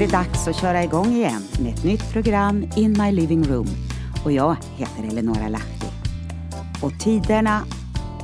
Är det dags att köra igång igen med ett nytt program In My Living Room. Och jag heter Eleonora Lahti. Och tiderna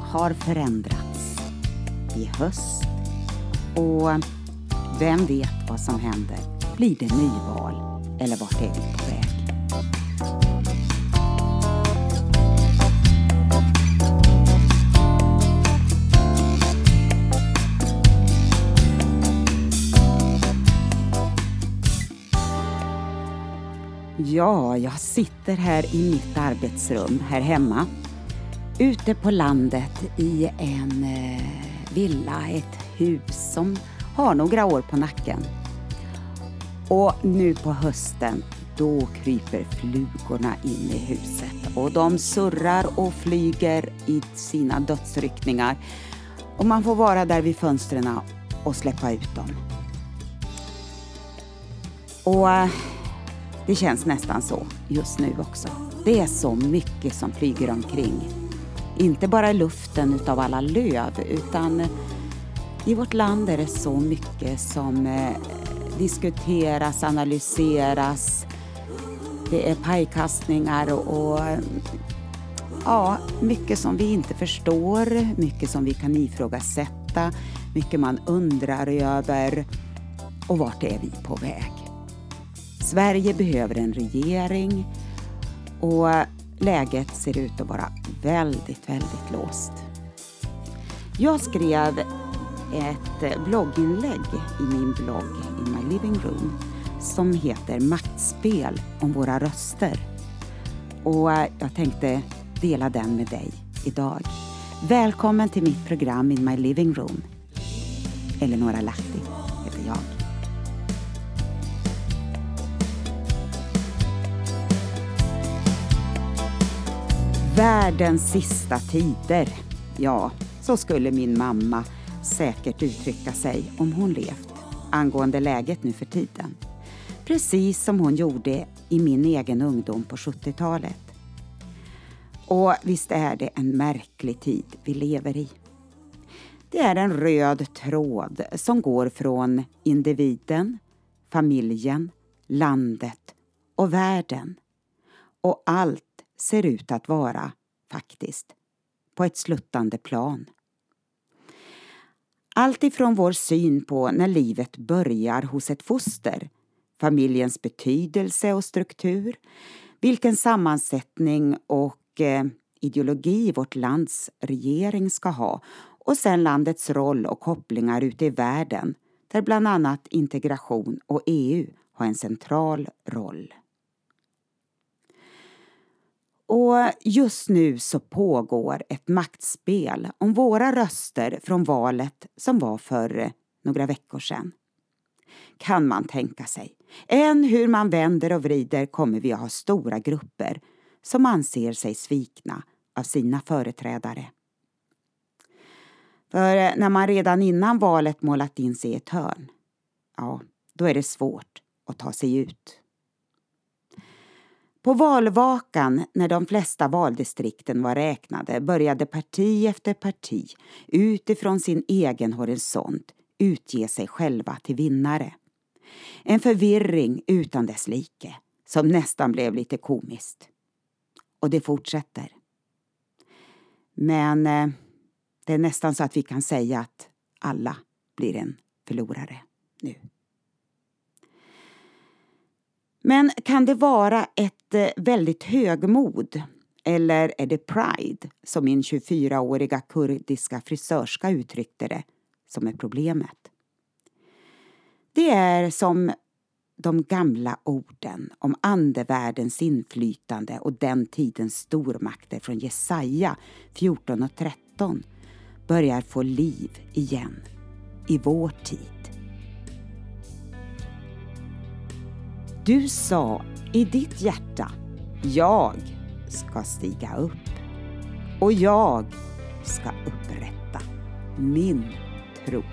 har förändrats. I höst. Och vem vet vad som händer? Blir det nyval? Eller vart är vi på väg? Ja, jag sitter här i mitt arbetsrum här hemma. Ute på landet i en eh, villa, ett hus som har några år på nacken. Och nu på hösten, då kryper flugorna in i huset och de surrar och flyger i sina dödsryckningar. Och man får vara där vid fönstren och släppa ut dem. Och eh, det känns nästan så just nu också. Det är så mycket som flyger omkring. Inte bara i luften utav alla löv utan eh, i vårt land är det så mycket som eh, diskuteras, analyseras. Det är pajkastningar och, och ja, mycket som vi inte förstår, mycket som vi kan ifrågasätta, mycket man undrar över och vart är vi på väg? Sverige behöver en regering och läget ser ut att vara väldigt, väldigt låst. Jag skrev ett blogginlägg i min blogg In My Living Room som heter Maktspel om våra röster. Och jag tänkte dela den med dig idag. Välkommen till mitt program In My Living Room. Eleonora Lahti Världens sista tider. Ja, så skulle min mamma säkert uttrycka sig om hon levt angående läget nu för tiden. Precis som hon gjorde i min egen ungdom på 70-talet. Och visst är det en märklig tid vi lever i. Det är en röd tråd som går från individen, familjen, landet och världen. Och allt ser ut att vara, faktiskt, på ett sluttande plan. Allt ifrån vår syn på när livet börjar hos ett foster, familjens betydelse och struktur, vilken sammansättning och eh, ideologi vårt lands regering ska ha och sen landets roll och kopplingar ute i världen där bland annat integration och EU har en central roll. Och just nu så pågår ett maktspel om våra röster från valet som var för eh, några veckor sedan. Kan man tänka sig. Än hur man vänder och vrider kommer vi att ha stora grupper som anser sig svikna av sina företrädare. För eh, när man redan innan valet målat in sig i ett hörn, ja, då är det svårt att ta sig ut. På valvakan, när de flesta valdistrikten var räknade, började parti efter parti utifrån sin egen horisont utge sig själva till vinnare. En förvirring utan dess like, som nästan blev lite komiskt. Och det fortsätter. Men eh, det är nästan så att vi kan säga att alla blir en förlorare nu. Men kan det vara ett ett eh, väldigt högmod eller är det pride, som min 24-åriga kurdiska frisörska uttryckte det, som är problemet? Det är som de gamla orden om andevärldens inflytande och den tidens stormakter från Jesaja 14 och 13 börjar få liv igen i vår tid. Du sa i ditt hjärta, jag ska stiga upp och jag ska upprätta min tron.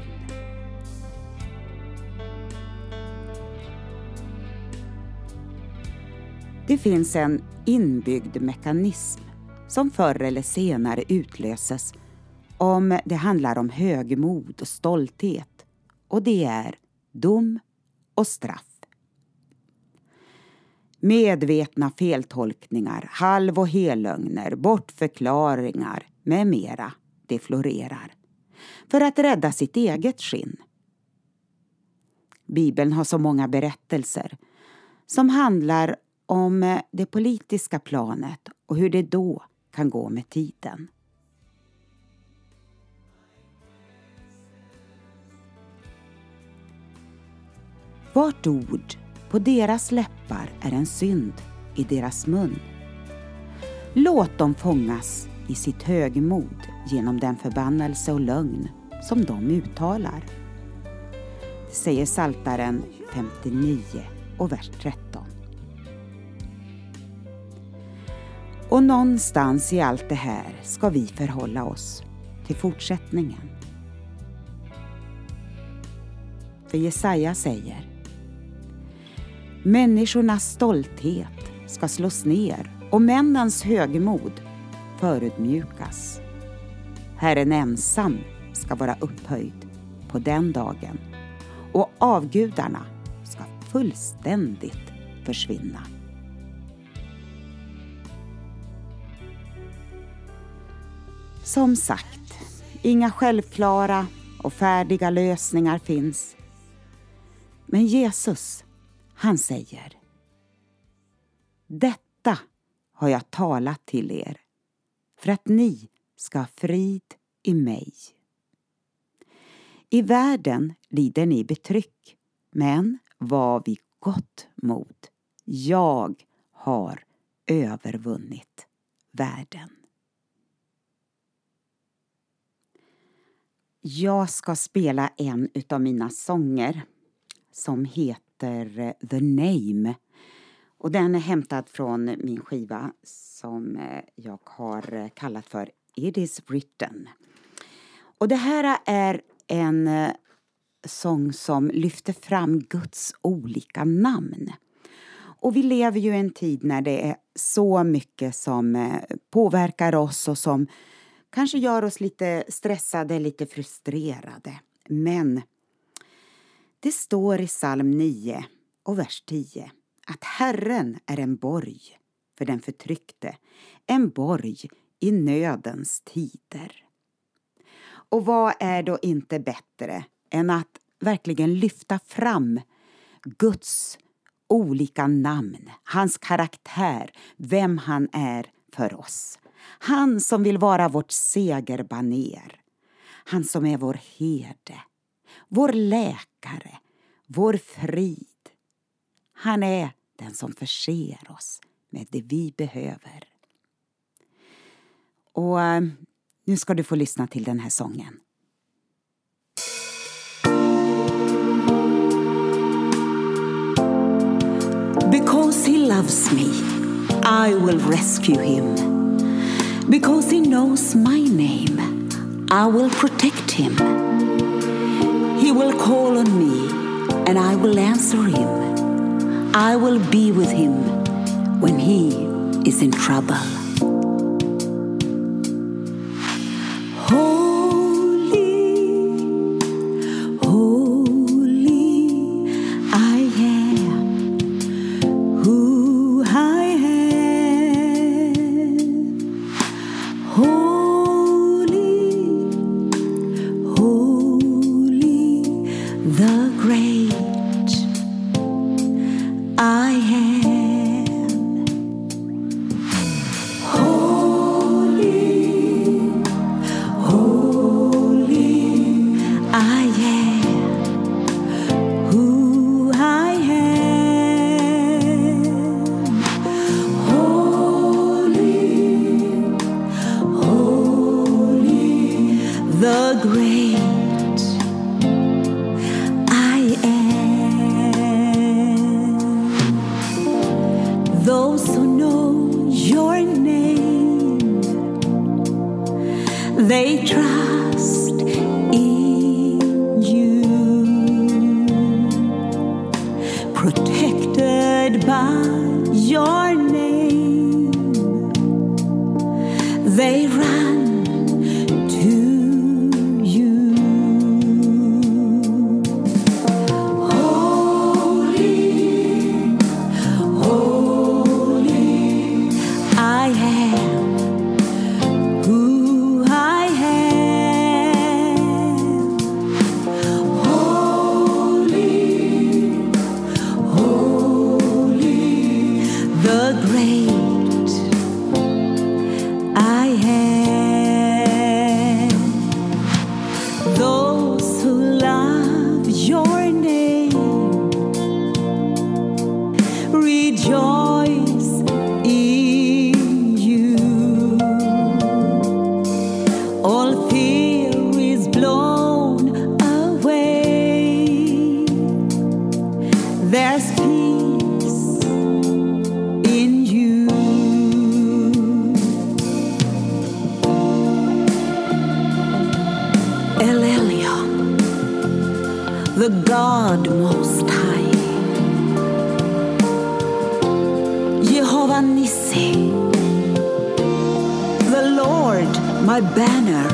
Det finns en inbyggd mekanism som förr eller senare utlöses om det handlar om högmod och stolthet och det är dom och straff. Medvetna feltolkningar, halv och hellögner, bortförklaringar med mera, det florerar. För att rädda sitt eget skinn. Bibeln har så många berättelser som handlar om eh, det politiska planet och hur det då kan gå med tiden. Vart ord på deras läppar är en synd i deras mun. Låt dem fångas i sitt högmod genom den förbannelse och lögn som de uttalar. Det säger Saltaren 59 och vers 13. Och någonstans i allt det här ska vi förhålla oss till fortsättningen. För Jesaja säger Människornas stolthet ska slås ner och männens högmod förödmjukas. Herren ensam ska vara upphöjd på den dagen och avgudarna ska fullständigt försvinna. Som sagt, inga självklara och färdiga lösningar finns. Men Jesus, han säger Detta har jag talat till er för att ni ska ha frid i mig. I världen lider ni betryck, men var vid gott mod. Jag har övervunnit världen. Jag ska spela en utav mina sånger som heter Eh, The Name. Och den är hämtad från min skiva som eh, jag har eh, kallat för It is written. Och det här är en sång som lyfter fram Guds olika namn. Och vi lever ju i en tid när det är så mycket som påverkar oss och som kanske gör oss lite stressade, lite frustrerade. Men det står i psalm 9 och vers 10 att Herren är en borg för den förtryckte, en borg i nödens tider. Och vad är då inte bättre än att verkligen lyfta fram Guds olika namn, hans karaktär, vem han är för oss. Han som vill vara vårt segerbaner. Han som är vår herde, vår läkare, vår frid. Han är den som förser oss med det vi behöver. Och eh, nu ska du få lyssna till den här sången. Because he loves me, I will rescue him. Because he knows my name, I will protect him. He will call on me, and I will answer him. I will be with him when he is in trouble. They trust in you. Protected by Jehovah Nissi, the Lord, my banner.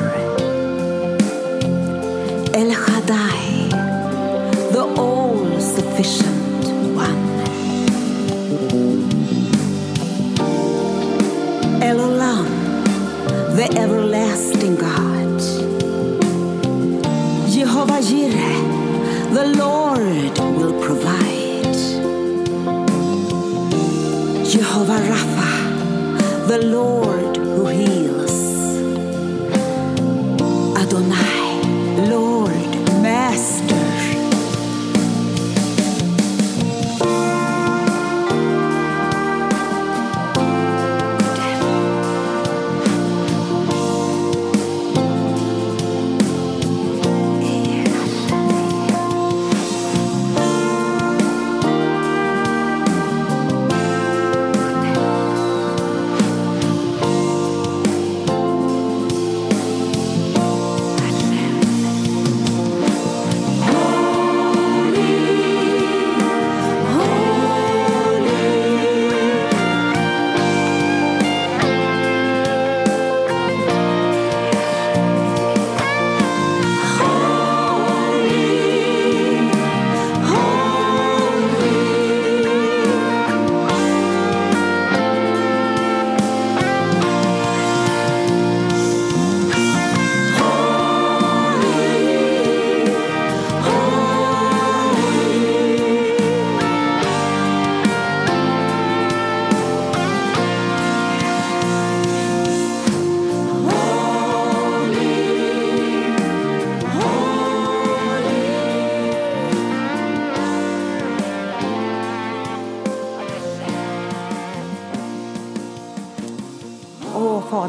El Shaddai, the all-sufficient one. El Olam, the everlasting God. Jehovah Jireh, the Lord will provide. Jehovah Rapha, the Lord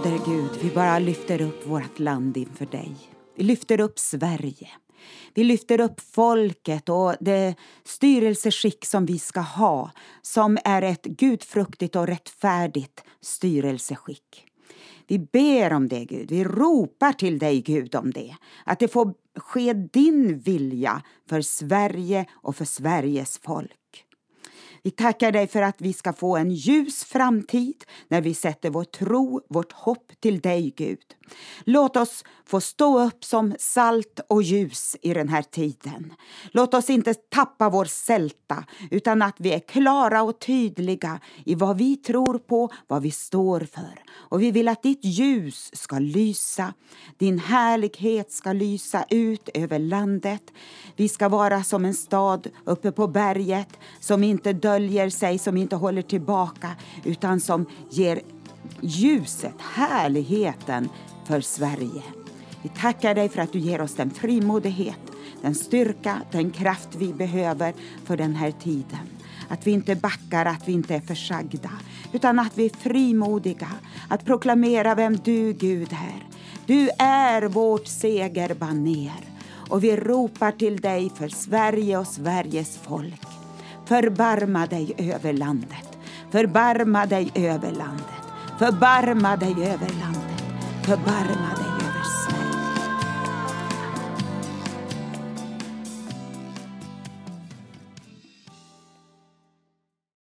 Fader Gud, vi bara lyfter upp vårt land inför dig. Vi lyfter upp Sverige. Vi lyfter upp folket och det styrelseskick som vi ska ha som är ett gudfruktigt och rättfärdigt styrelseskick. Vi ber om det, Gud. Vi ropar till dig, Gud, om det. Att det får ske din vilja för Sverige och för Sveriges folk. Vi tackar dig för att vi ska få en ljus framtid när vi sätter vår tro, vårt hopp till dig, Gud. Låt oss få stå upp som salt och ljus i den här tiden. Låt oss inte tappa vår sälta utan att vi är klara och tydliga i vad vi tror på, vad vi står för. Och vi vill att ditt ljus ska lysa, din härlighet ska lysa ut över landet. Vi ska vara som en stad uppe på berget som inte döljer sig, som inte håller tillbaka utan som ger ljuset, härligheten för Sverige. Vi tackar dig för att du ger oss den frimodighet, den styrka, den kraft vi behöver för den här tiden. Att vi inte backar, att vi inte är försagda, utan att vi är frimodiga att proklamera vem du, Gud, är. Du är vårt segerbaner och vi ropar till dig för Sverige och Sveriges folk. Förbarma dig över landet. Förbarma dig över landet. Förbarma dig över landet. Förbarma dig